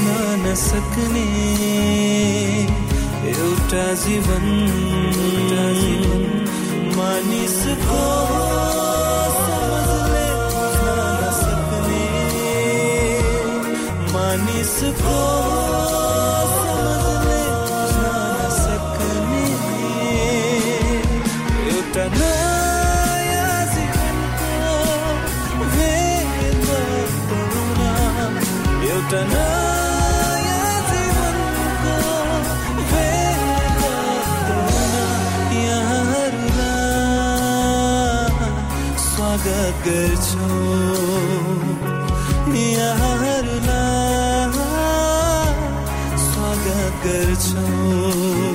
जित्न नसक्ने एउटा जीवन जीवन मानिसको समझले बुझ्न नसक्ने मानिसको समझले बुझ्न नसक्ने एउटा नयाँ जीवनको गर्छौँ यहाँहरूलाई स्वागत गर्छौँ।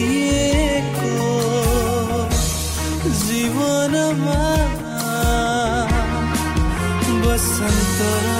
उजाडिएको जीवनमा बसन्तको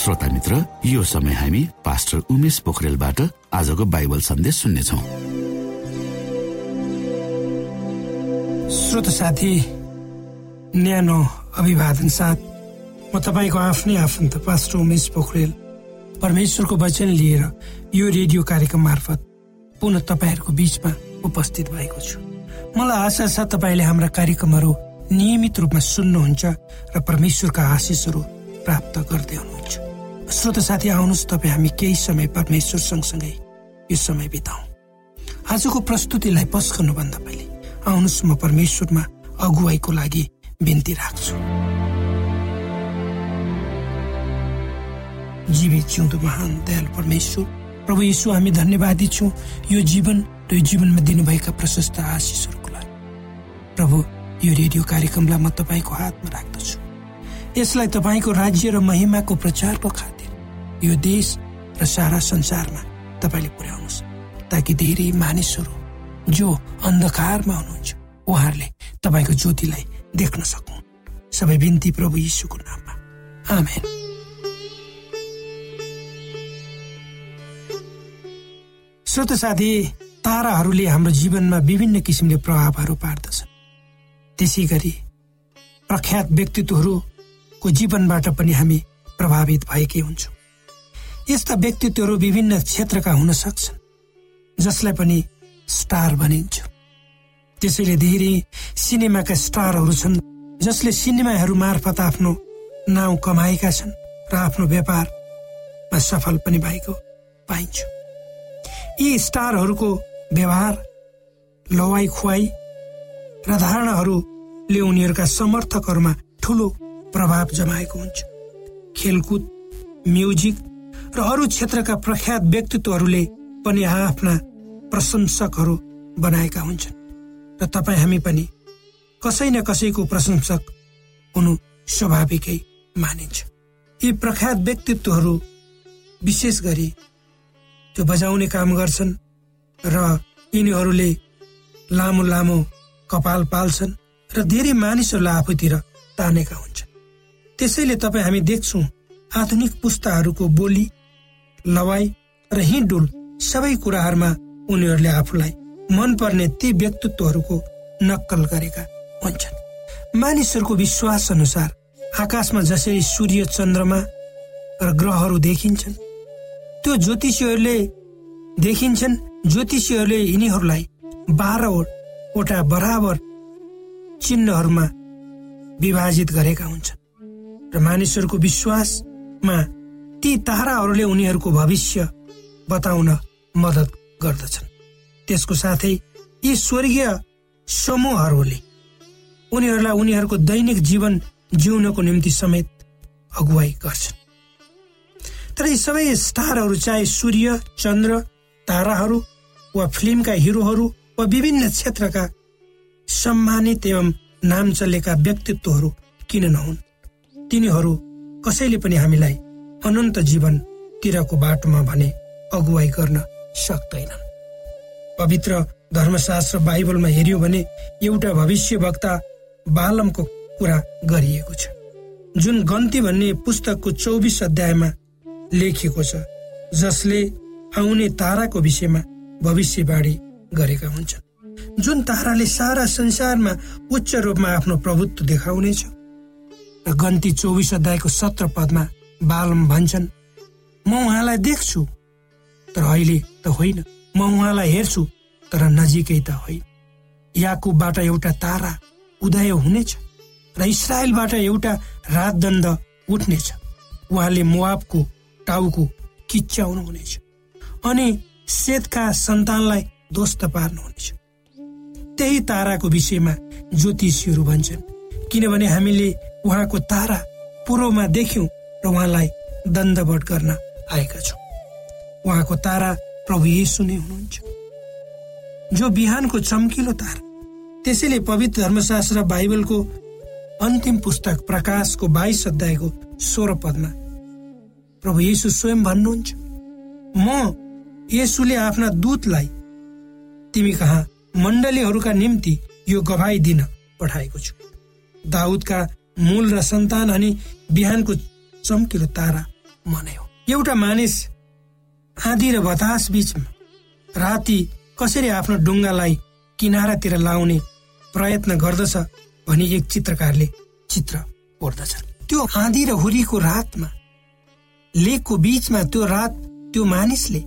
श्रोता मित्र यो समय हामी पास्टर उमेश पोखरेलबाट आजको बाइबल सन्देश सुन्नेछौ। श्रोत साथी न्यानो अभिवादन साथ म तपाईँको आफ्नै आफन्त पास्टर उमेश पोखरेल परमेश्वरको वचन लिएर यो रेडियो कार्यक्रम मार्फत पुनः तपाईँहरूको बीचमा उपस्थित भएको छु। मलाई आशा छ तपाईँले हाम्रा कार्यक्रमहरू नियमित रूपमा सुन्नुहुन्छ र परमेश्वरका आशिषहरू प्राप्त गर्दै हुनुहुन्छ। श्रोत साथी आउनुहोस्। तपाईँ हामी केही समय परमेश्वर सँगसँगै यो समय बिताउँ। आजको प्रस्तुतिलाई पस्कनुभन्दा पहिले आउनुहोस् म परमेश्वरमा अगुवाईको लागि बिन्ती राख्छु। जीवित जिउँदो महान दयाल परमेश्वर। प्रभु यीशु हामी धन्यवादी छौँ यो जीवन र यो जीवनमा दिनुभएका प्रशस्त आशिषहरूको लागि। प्रभु यो रेडियो कार्यक्रमलाई म तपाईँको हातमा राख्दछु। यसलाई तपाईँको राज्य र महिमाको प्रचारको खातिर यो देश र सारा संसारमा तपाईँले पुर्याउनुहोस् ताकि धेरै मानिसहरू जो अन्धकारमा हुनुहुन्छ उहाँहरूले तपाईँको ज्योतिलाई देख्न सकौँ सबै बिन्ती प्रभु यीशुको नाममा। आमेन। श्रोत साथी ताराहरूले हाम्रो जीवनमा विभिन्न किसिमले प्रभावहरू पार्दछन्। त्यसै गरी प्रख्यात व्यक्तित्वहरूको जीवनबाट पनि हामी प्रभावित भएकै हुन्छौँ। यस्ता व्यक्तित्वहरू विभिन्न क्षेत्रका हुन सक्छन् जसलाई पनि स्टार भनिन्छ। त्यसैले धेरै सिनेमाका स्टारहरू छन् जसले सिनेमाहरू मार्फत आफ्नो नाउँ कमाएका छन् र आफ्नो व्यापारमा सफल पनि भएको पाइन्छ। यी स्टारहरूको व्यवहार लवाई खुवाई र धारणाहरूले उनीहरूका समर्थकहरूमा ठुलो प्रभाव जमाएको हुन्छ। खेलकुद म्युजिक र अरू क्षेत्रका प्रख्यात व्यक्तित्वहरूले पनि आफ्ना प्रशंसकहरू बनाएका हुन्छन्। र तपाईँ हामी पनि कसै न कसैको प्रशंसक हुनु स्वाभाविकै मानिन्छ। यी प्रख्यात व्यक्तित्वहरू विशेष गरी त्यो बजाउने काम गर्छन् र यिनीहरूले लामो लामो कपाल पाल्छन् र धेरै मानिसहरूलाई आफूतिर तानेका हुन्छन्। त्यसैले तपाईँ हामी देख्छौँ आधुनिक पुस्ताहरूको बोली लवाई र हिँडुल सबै कुराहरूमा उनीहरूले आफूलाई मनपर्ने ती व्यक्तित्वहरूको नक्कल गरेका हुन्छन्। मानिसहरूको विश्वास अनुसार आकाशमा जसरी सूर्य चन्द्रमा र ग्रहहरू देखिन्छन् त्यो ज्योतिषीहरूले देखिन्छन् ज्योतिषीहरूले यिनीहरूलाई बाह्रवटा बराबर चिन्हहरूमा विभाजित गरेका हुन्छन्। र मानिसहरूको विश्वासमा ताराहरूले उनीहरूको भविष्य बताउन मद्दत गर्दछन्। त्यसको साथै यी स्वर्गीय समूहहरूले उनीहरूलाई उनीहरूको दैनिक जीवन जिउनको निम्ति समेत अगुवाई गर्छन्। तर यी सबै स्टारहरू चाहे सूर्य चन्द्र ताराहरू वा फिल्मका हिरोहरू वा विभिन्न क्षेत्रका सम्मानित एवं नाम चलेका व्यक्तित्वहरू किन नहुन्? तिनीहरू कसैले पनि हामीलाई अनन्त जीवनतिरको बाटोमा भने अगुवाई गर्न सक्दैनन्। पवित्र धर्मशास्त्र बाइबलमा हेऱ्यो भने एउटा भविष्य वक्ता बालमको कुरा गरिएको छ। जुन गन्ती भन्ने पुस्तकको चौबिस अध्यायमा लेखिएको छ जसले आउने ताराको विषयमा भविष्यवाणी गरेका हुन्छन्। जुन ताराले सारा संसारमा उच्च रूपमा आफ्नो प्रभुत्व देखाउनेछ। र गन्ती चौबिस अध्यायको सत्र पदमा बालम भन्छन्। म उहाँलाई देख्छु तर अहिले त होइन। म उहाँलाई हेर्छु तर नजिकै त होइन। याकुबबाट एउटा तारा उदय हुनेछ र इसरायलबाट एउटा रातदण्ड उठ्नेछ। उहाँले मुआबको टाउको किच्याउनु हुनेछ अनि सेतका सन्तानलाई ध्वस्त पार्नुहुनेछ त्यही ताराको विषयमा ज्योतिषीहरू भन्छन्। किनभने हामीले उहाँको तारा पूर्वमा देख्यौं र उहाँलाई दण्डवट गर्न आएका छौँ। उहाँको तारा प्रभु येसु नै हुनुहुन्छ। जो बिहानको चम्किलो तारा त्यसैले पवित्र धर्मशास्त्र बाइबलको अन्तिम पुस्तक प्रकाशको बाइस अध्यायको सोह्र पदमा प्रभु येसु स्वयं भन्नुहुन्छ म येसुले आफ्ना दूतलाई तिमी कहाँ मण्डलीहरूका निम्ति यो गवाई दिन पठाएको छु। दाउदका मूल र सन्तान अनि बिहानको चम्किलो तारा मनै हो एउटा मानिस आँधी र बतास बीचमा राति कसरी आफ्नो डुङ्गालाई किनारातिर लाउने प्रयत्न गर्दछ भनी एक चित्रकारले चित्र कोर्दछ त्यो आँधी र हुरीको रातमा लेकको बीचमा त्यो रात त्यो मानिसले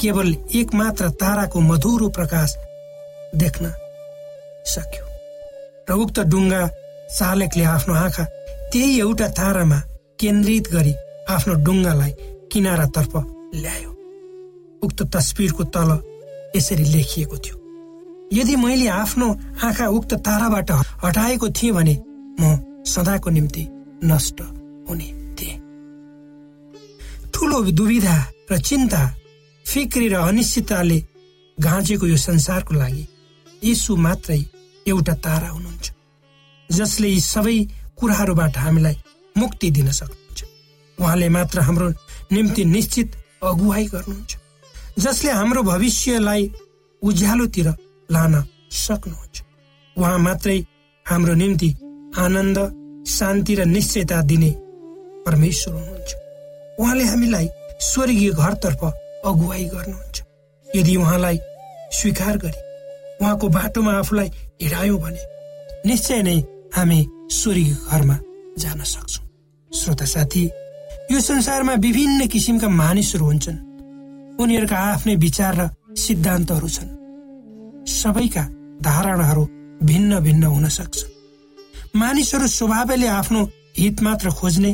केवल एक मात्र ताराको मधुरो प्रकाश देख्न सक्यो। र उक्त डुङ्गा चालकले आफ्नो आँखा त्यही एउटा तारामा केन्द्रित गरी आफ्नो डुङ्गालाई किनारातर्फ ल्यायो। उक्त तस्विरको तल यसरी लेखिएको थियो। यदि मैले आफ्नो आँखा उक्त ताराबाट हटाएको थिएँ भने म सदाको निम्ति नष्ट हुने थिएँ। ठुलो दुविधा र चिन्ता फिक्री र अनिश्चितताले घाँचेको यो संसारको लागि यीशु मात्रै एउटा तारा हुनुहुन्छ जसले यी सबै कुराहरूबाट हामीलाई मुक्ति दिन सक्नुहुन्छ। उहाँले मात्र हाम्रो निम्ति निश्चित अगुवाई गर्नुहुन्छ। जसले हाम्रो भविष्यलाई उज्यालोतिर लान सक्नुहुन्छ। उहाँ मात्रै हाम्रो निम्ति आनन्द शान्ति र निश्चयता दिने परमेश्वर हुनुहुन्छ। उहाँले हामीलाई स्वर्गीय घरतर्फ अगुवाई गर्नुहुन्छ। यदि उहाँलाई स्वीकार गरी उहाँको बाटोमा आफूलाई हिँडायौँ भने निश्चय नै हामी स्वर्गीय घरमा जान सक्छौँ। श्रोता साथी यो संसारमा विभिन्न किसिमका मानिसहरू हुन्छन्। उनीहरूका आफ्नै विचार र सिद्धान्तहरू छन्। सबैका धारणाहरू भिन्न भिन्न हुन सक्छ। मानिसहरू स्वभावले आफ्नो हित मात्र खोज्ने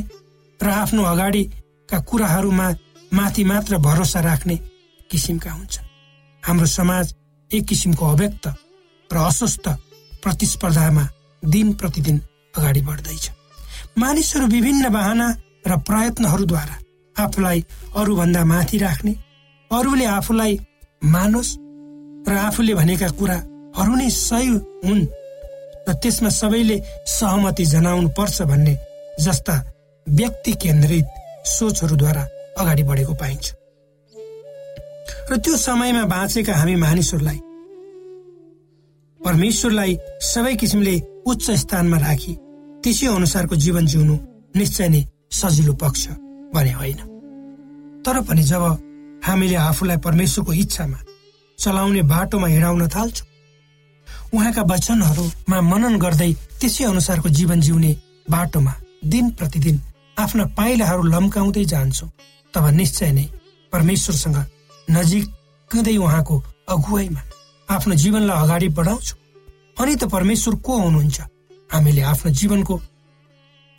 र आफ्नो अगाडिका कुराहरूमा माथि मात्र भरोसा राख्ने किसिमका हुन्छन्। हाम्रो समाज एक किसिमको अव्यक्त र अस्वस्थ प्रतिस्पर्धामा दिन प्रतिदिन अगाडि बढ्दैछ। मानिसहरू विभिन्न बाहना र प्रयत्नहरूद्वारा आफूलाई अरूभन्दा माथि राख्ने अरूले आफूलाई मानोस् र आफूले भनेका कुराहरू नै सही हुन् र त्यसमा सबैले सहमति जनाउनु पर्छ भन्ने जस्ता व्यक्ति केन्द्रित सोचहरूद्वारा अगाडि बढेको पाइन्छ। र त्यो समयमा बाँचेका हामी मानिसहरूलाई परमेश्वरलाई सबै किसिमले उच्च स्थानमा राखी त्यसै अनुसारको जीवन जिउनु निश्चय नै सजिलो पक्ष भने होइन। तर पनि जब हामीले आफूलाई परमेश्वरको इच्छामा चलाउने बाटोमा हिँडाउन थाल्छौँ उहाँका वचनहरूमा मनन गर्दै त्यसै अनुसारको जीवन जिउने बाटोमा दिन प्रतिदिन आफ्ना पाइलाहरू लम्काउँदै जान्छौँ तब निश्चय नै परमेश्वरसँग नजिकै उहाँको अगुवाईमा आफ्नो जीवनलाई अगाडि बढाउँछौँ। अनि त परमेश्वर को हुनुहुन्छ? हामीले आफ्नो जीवनको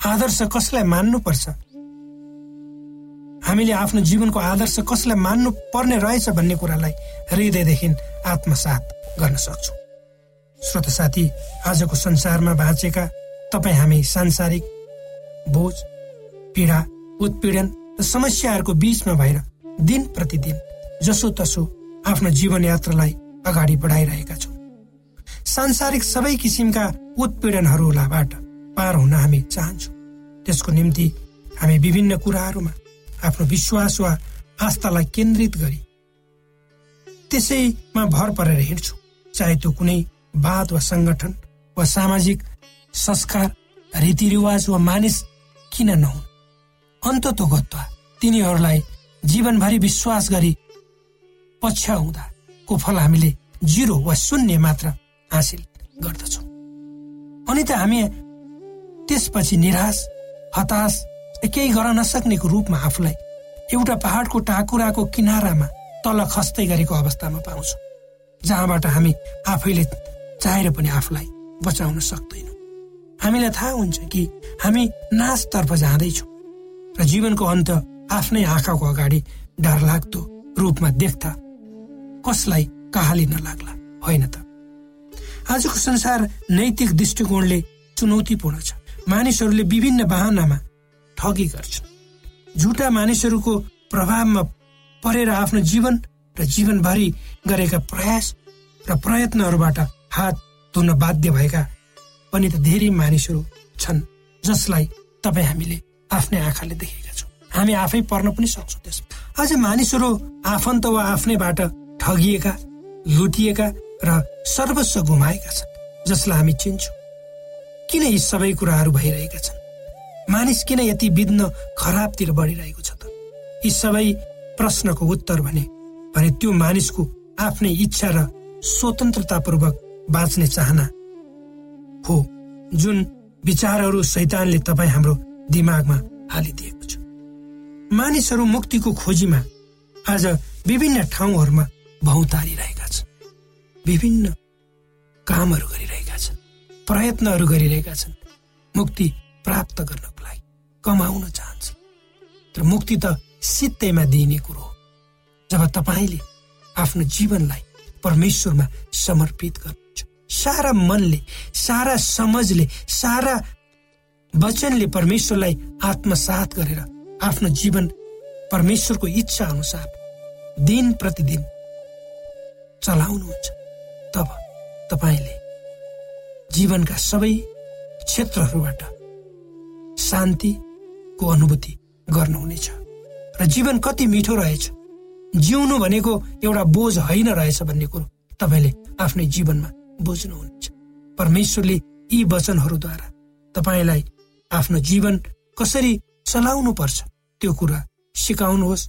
आदर्श कसलाई मान्नुपर्छ? हामीले आफ्नो जीवनको आदर्श कसलाई मान्नु पर्ने रहेछ भन्ने कुरालाई हृदयदेखि आत्मसात गर्न सक्छौँ। श्रोत साथी आजको संसारमा बाँचेका तपाईँ हामी सांसारिक बोझ पीडा उत्पीडन र समस्याहरूको बीचमा भएर दिन प्रतिदिन जसो तसो आफ्नो जीवन यात्रालाई अगाडि बढाइरहेका छौँ। सांसारिक सबै किसिमका उत्पीडनहरूबाट पार हुन हामी चाहन्छौँ। त्यसको निम्ति हामी विभिन्न कुराहरूमा आफ्नो विश्वास वा आस्थालाई केन्द्रित गरी त्यसैमा भर परेर हिँड्छौँ। चाहे त्यो कुनै वाद वा सङ्गठन वा सामाजिक संस्कार रीतिरिवाज वा मानिस किन नहुन्? अन्ततोगत्वा तिनीहरूलाई जीवनभरि विश्वास गरी पछ्याउँदाको फल हामीले जिरो वा शून्य मात्र हासिल गर्दछौँ। अनि त हामी त्यसपछि निराश हताश केही गर्न नसक्नेको रूपमा आफूलाई एउटा पहाडको टाकुराको किनारामा तल खस्दै गरेको अवस्थामा पाउँछौँ जहाँबाट हामी आफैले चाहेर पनि आफूलाई बचाउन सक्दैनौँ। हामीलाई थाहा हुन्छ कि हामी नाशतर्फ जाँदैछौँ र जीवनको अन्त आफ्नै आँखाको अगाडि डरलाग्दो रूपमा देख्दा कसलाई कहाली नलाग्ला होइन त? आजको संसार नैतिक दृष्टिकोणले चुनौतीपूर्ण छ। मानिसहरूले विभिन्न बाहनामा ठगी गर्छन्। झुटा मानिसहरूको प्रभावमा परेर आफ्नो जीवन र जीवनभरि गरेका प्रयास र प्रयत्नहरूबाट हात धुन बाध्य भएका पनि त धेरै मानिसहरू छन् जसलाई तपाईँ हामीले आफ्नै आँखाले देखेका छौँ। हामी आफै पर्न पनि सक्छौँ त्यसमा। अझ मानिसहरू आफन्त वा आफ्नैबाट ठगिएका लुटिएका र सर्वस्व गुमाएका छन् जसलाई हामी चिन्छौँ। किन यी सबै कुराहरू भइरहेका छन्? मानिस किन यति बिग्न खराबतिर बढिरहेको छ त? यी सबै प्रश्नको उत्तर भने भने त्यो मानिसको आफ्नै इच्छा र स्वतन्त्रतापूर्वक बाँच्ने चाहना हो जुन विचारहरू शैतानले तपाईँ हाम्रो दिमागमा हालिदिएको छ। मानिसहरू मुक्तिको खोजीमा आज विभिन्न ठाउँहरूमा भौतारिरहेका विभिन्न कामहरू गरिरहेका छन् प्रयत्नहरू गरिरहेका छन् मुक्ति प्राप्त गर्नको लागि कमाउन चाहन्छ तर मुक्ति त सित्तैमा दिइने कुरो हो। जब तपाईँले आफ्नो जीवनलाई परमेश्वरमा समर्पित गर्नुहुन्छ सारा मनले सारा समझले सारा वचनले परमेश्वरलाई आत्मसात गरेर आफ्नो जीवन परमेश्वरको इच्छा अनुसार दिन प्रतिदिन चलाउनुहुन्छ। तब तपाईँले जीवनका सबै क्षेत्रहरूबाट शान्तिको अनुभूति गर्नुहुनेछ र जीवन कति मिठो रहेछ। जिउनु भनेको एउटा बोझ होइन रहेछ भन्ने कुरो तपाईँले आफ्नै जीवनमा बुझ्नुहुनेछ। परमेश्वरले यी वचनहरूद्वारा तपाईँलाई आफ्नो जीवन कसरी चलाउनु पर्छ त्यो कुरा सिकाउनुहोस्।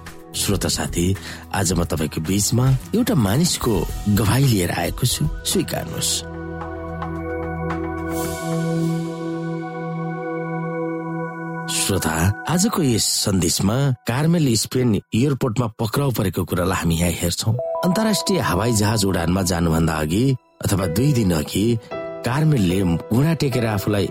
श्रोता साथी आज म तपाईँको बीचमा एउटा मानिसको गवाई लिएर आएको छु। स्वीकार्नुहोस्। श्रोता आजको यस सन्देशमा कार्मेल स्पेन एयरपोर्टमा पक्राउ परेको कुरालाई हामी यहाँ हेर्छौ। अन्तर्राष्ट्रिय हवाई जहाज उडानमा जानुभन्दा अघि अथवा दुई दिन अघि कार्मेलले घुँडा टेकेर आफूलाई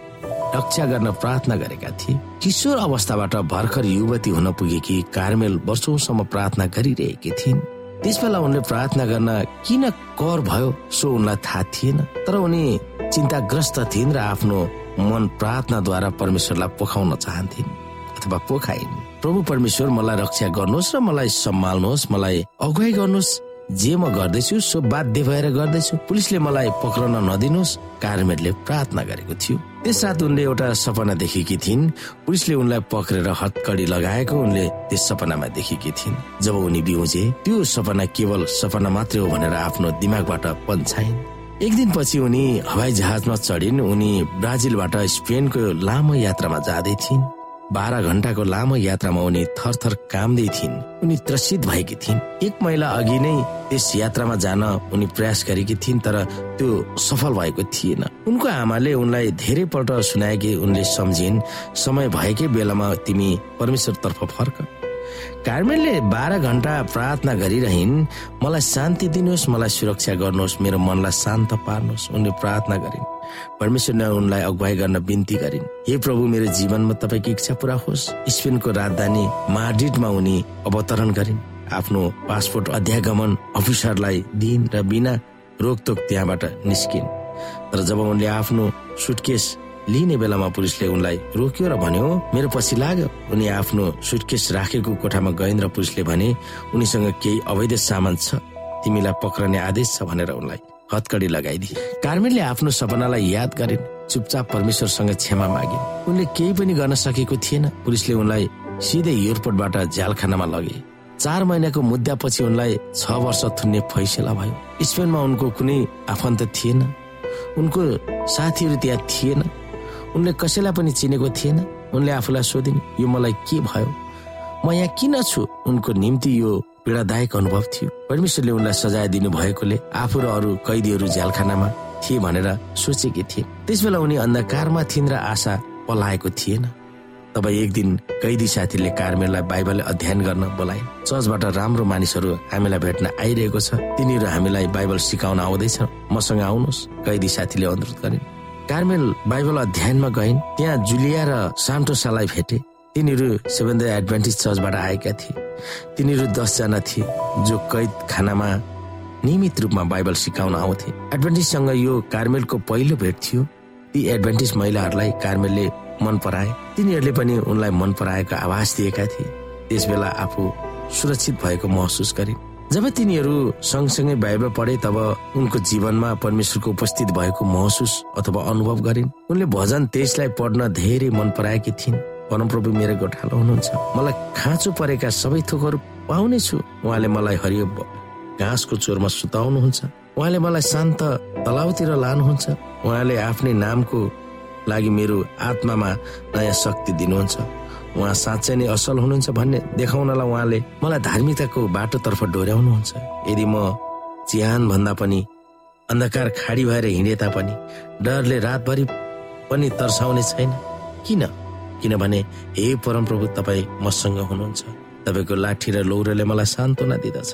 रक्षा गर्न प्रार्थना गरेका थिए। किशोर अवस्थाबाट भर्खर युवती हुन पुगेकी कार्मेल वर्षौसम्म प्रार्थना गरिरहेकी थिइन्। त्यसबेला उनले प्रार्थना गर्न किन कर भयो सो उनलाई थाहा थिएन। तर उनी चिन्ताग्रस्त थिइन् र आफ्नो मन प्रार्थनाद्वारा परमेश्वरलाई पोखाउन चाहन्थिन् अथवा पोखाइन्। प्रभु परमेश्वर मलाई रक्षा गर्नुहोस् र मलाई सम्हाल्नुहोस् मलाई अगुवाई गर्नुहोस्। जे म गर्दैछु सो बाध्य भएर गर्दैछु। पुलिसले मलाई पक्रन नदिनुहोस् कार्मेटले प्रार्थना गरेको थियो। त्यस रात उनले एउटा सपना देखेकी थिइन्। पुलिसले उनलाई पक्रेर हतकडी लगाएको उनले त्यस सपनामा देखेकी थिइन्। जब उनी बिउजे त्यो सपना केवल सपना मात्रै हो भनेर आफ्नो दिमागबाट पन्छाइन्। एक दिनपछि उनी हवाई जहाजमा चढिन्। उनी ब्राजिलबाट स्पेनको लामो यात्रामा जाँदै थिइन्। बाह्र घण्टाको लामो यात्रामा उनी थरथर कामदै थिइन्। उनी त्रसित भएकी थिइन्। एक महिना अघि नै त्यस यात्रामा जान उनी प्रयास गरेकी थिइन् तर त्यो सफल भएको थिएन। उनको आमाले उनलाई धेरै पल्ट सुनाए कि उनले सम्झिन् समय भएकै बेलामा तिमी परमेश्वरतर्फ फर्क। कार्मेलले बाह्र घण्टा प्रार्थना गरिरहन् मलाई शान्ति दिनुहोस् मलाई सुरक्षा गर्नुहोस् मेरो मनलाई शान्त पार्नुहोस् उनले प्रार्थना गरिन्। परमेश्वरले उनलाई अगुवाई गर्न बिन्ती गरिन्। हे प्रभु मेरो जीवनमा तपाईँको इच्छा पूरा होस्? स्पेनको राजधानी माड्रिडमा उनी अवतरण गरिन्। आफ्नो पासपोर्ट अध्यागमन अफिसरलाई दिइन् र बिना रोकतोक त्यहाँबाट निस्किन्। तर जब उनले आफ्नो सुटकेस लिने बेलामा पुलिसले उनलाई रोक्यो र भन्यो मेरो पछि लाग्यो। उनी आफ्नो सुटकेस राखेको कोठामा गइन् र पुलिसले भने उनीसँग केही अवैध सामान छ। तिमीलाई पक्रने आदेश छ भनेर उनलाई हतकडी लगाइदिए। कार्मेनले आफ्नो सपनालाई याद गरिन् चुपचाप परमेश्वरसँग क्षमा मागिन्। उनले केही पनि गर्न सकेको थिएन। पुलिसले उनलाई सिधै एयरपोर्टबाट झ्यालखानामा लगे। चार महिनाको मुद्दापछि उनलाई छ वर्ष थुन्ने फैसला भयो। स्पेनमा उनको कुनै आफन्त थिएन। उनको साथीहरू त्यहाँ थिएन। उनले कसैलाई पनि चिनेको थिएन। उनले आफूलाई सोधिन् यो मलाई के भयो? म यहाँ किन छु? उनको निम्ति यो पीडादायक अनुभव थियो। परमेश्वरले उनलाई सजाय दिनु भएकोले आफू र अरू कैदीहरू झ्यालखानामा थिए भनेर सोचेकी थिए। त्यसबेला उनी अन्धकारमा थिइन् र आशा पलाएको थिएन। तब एक दिन कैदी साथीले कार्मेललाई बाइबल अध्ययन गर्न बोलाए चर्चबाट राम्रो मानिसहरू हामीलाई भेट्न आइरहेको छ। तिनीहरू हामीलाई बाइबल सिकाउन आउँदैछ मसँग आउनुहोस्। कैदी साथीले अनुरोध गरिन्। कार्मेल बाइबल अध्ययनमा गइन् त्यहाँ जुलिया र सान्टोसालाई भेटे। तिनीहरू सेभेन एडभान्टेज चर्चबाट आएका थिए। तिनीहरू दसजना थिए जो कैद खानामा नियमित रूपमा बाइबल सिकाउन आउँथे। एडभान्टेजसँग यो कार्मेलको पहिलो भेट थियो। ती एडभान्टेज महिलाहरूलाई कार्मेलले मन पराए। तिनीहरूले पनि उनलाई मन पराएको आवाज दिएका थिए। त्यस बेला आफू सुरक्षित भएको महसुस गरिन्। जब तिनीहरू सँगसँगै बाइबल पढे तब उनको जीवनमा परमेश्वरको उपस्थित भएको महसुस अथवा अनुभव गरिन्। उनले भजन त्यसलाई पढ्न धेरै मन पराएकी थिइन्। परमप्रभु मेरो गोठालो हुनुहुन्छ। मलाई खाँचो परेका सबै थोकहरू पाउने छु उहाँले मलाई हरियो घाँसको चोरमा सुताउनुहुन्छ। उहाँले मलाई शान्त तलाउतिर लानुहुन्छ। उहाँले आफ्नै नामको लागि मेरो आत्मामा नयाँ शक्ति दिनुहुन्छ। उहाँ साँच्चै नै असल हुनुहुन्छ भन्ने देखाउनलाई उहाँले मलाई धार्मिकताको बाटोतर्फ डोर्याउनुहुन्छ। यदि म चिहान भन्दा पनि अन्धकार खाडी भएर हिँडे तापनि डरले रातभरि पनि तर्साउने छैन। किन? किनभने हे परमप्रभु तपाईँ मसँग हुनुहुन्छ। तपाईँको लाठी र लौरोले मलाई सान्त्वना दिँदछ।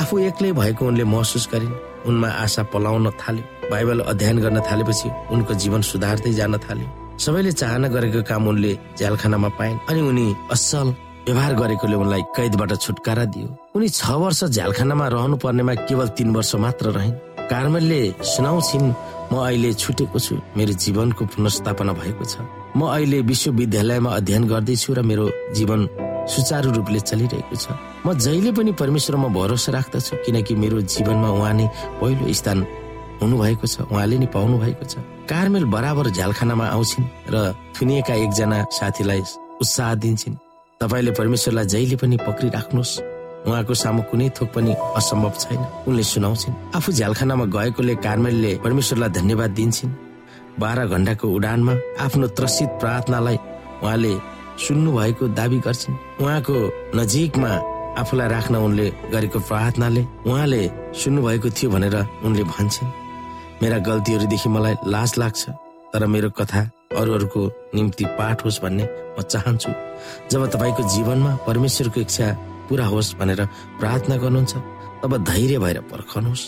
आफू एक्लै भएको उनले महसुस गरिन्। उनमा आशा पलाउन थाल्यो। बाइबल अध्ययन गर्न थालेपछि उनको जीवन सुधार्दै जान थाल्यो। सबैले चाहना गरेको काम उनले झ्यालखानामा पाइन् अनि उनी असल व्यवहार गरेकोले उनलाई कैदबाट छुटकारा दियो। उनी छ वर्ष झ्यालखानामा रहनु पर्नेमा केवल तीन वर्ष मात्र रहिन्। कार्मेलले सुनाउँछिन् म अहिले छुटेको छु मेरो जीवनको पुनर्स्थापना भएको छ। म अहिले विश्वविद्यालयमा अध्ययन गर्दैछु र मेरो जीवन सुचारू रूपले चलिरहेको छ। म जहिले पनि परमेश्वरमा भरोसा राख्दछु किनकि मेरो जीवनमा उहाँ नै पहिलो स्थान हुनुभएको छ उहाँले नै पाउनु भएको छ। कार्मेल बराबर झ्यालखानामा आउँछिन् र थुनिएका एकजना साथीलाई उत्साह दिन्छन्। तपाईँले परमेश्वरलाई जहिले पनि पक्रिराख्नुहोस्। उहाँको सामु कुनै थोक पनि असम्भव छैन। उनले सुनाउँछिन् आफू झ्यालखानामा गएकोले कार्मेलले परमेश्वरलाई धन्यवाद दिन्छन्। बाह्र घण्टाको उडानमा आफ्नो त्रसित प्रार्थनालाई उहाँले सुन्नु भएको दावी गर्छिन्। उहाँको नजिकमा आफूलाई राख्न उनले गरेको प्रार्थनाले उहाँले सुन्नु भएको थियो भनेर उनले भन्छन्। मेरा गल्तीहरूदेखि मलाई लाज लाग्छ तर मेरो कथा अरूहरूको निम्ति पाठ होस् भन्ने म चाहन्छु। जब तपाईँको जीवनमा परमेश्वरको इच्छा पुरा होस् भनेर प्रार्थना गर्नुहुन्छ तब धैर्य भएर पर्खनुहोस्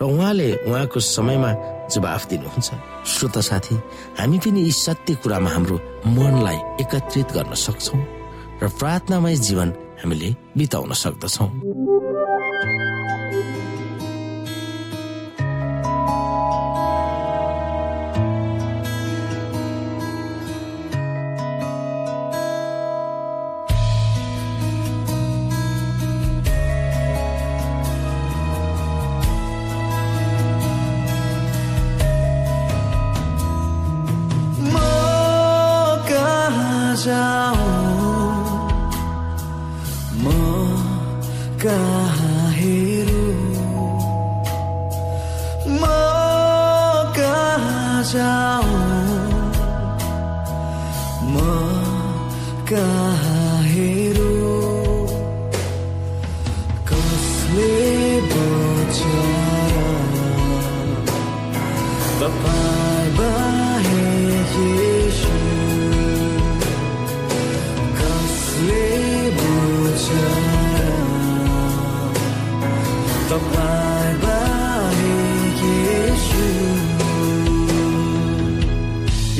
र उहाँले उहाँको समयमा जवाफ दिनुहुन्छ। श्रोता साथी हामी पनि यी सत्य कुरामा हाम्रो मनलाई एकत्रित गर्न सक्छौँ र प्रार्थनामय जीवन हामीले बिताउन सक्दछौँ।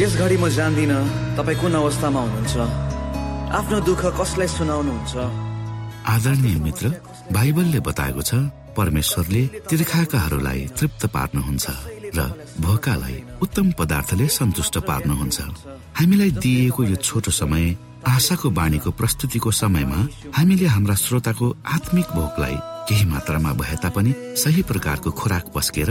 यस घडी म जान्दिनँ तपाईँ कुन अवस्थामा हुनुहुन्छ? आफ्नो दुःख कसलाई सुनाउनुहुन्छ? आदरणीय मित्र बाइबलले बताएको छ परमेश्वरले तीर्खाकाहरूलाई तृप्त पार्नुहुन्छ र भोकालाई उत्तम पदार्थले सन्तुष्ट पार्नुहुन्छ। हामीलाई दिइएको यो छोटो समय आशाको बाणीको प्रस्तुतिको समयमा हामीले हाम्रा श्रोताको आत्मिक भोकलाई केही मात्रामा भए तापनि सही प्रकारको खोराक पस्केर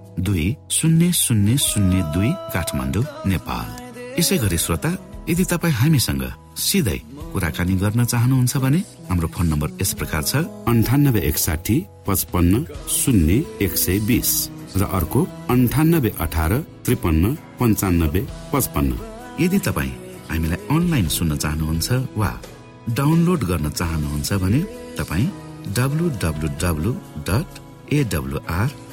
दुई शून्य शून्य शून्य दुई काठमाडौँ नेपाल। यसै गरी श्रोता यदि तपाईँ हामीसँग सिधै कुराकानी गर्न चाहनुहुन्छ भने हाम्रो फोन नम्बर यस प्रकार छ अन्ठानब्बे एकसाठी पचपन्न शून्य एक सय बिस र अर्को अन्ठानब्बे अठार त्रिपन्न पन्चानब्बे पचपन्न। यदि तपाईँ हामीलाई अनलाइन सुन्न चाहनुहुन्छ वा डाउनलोड गर्न चाहनुहुन्छ भने तपाईँ W W W dot AWR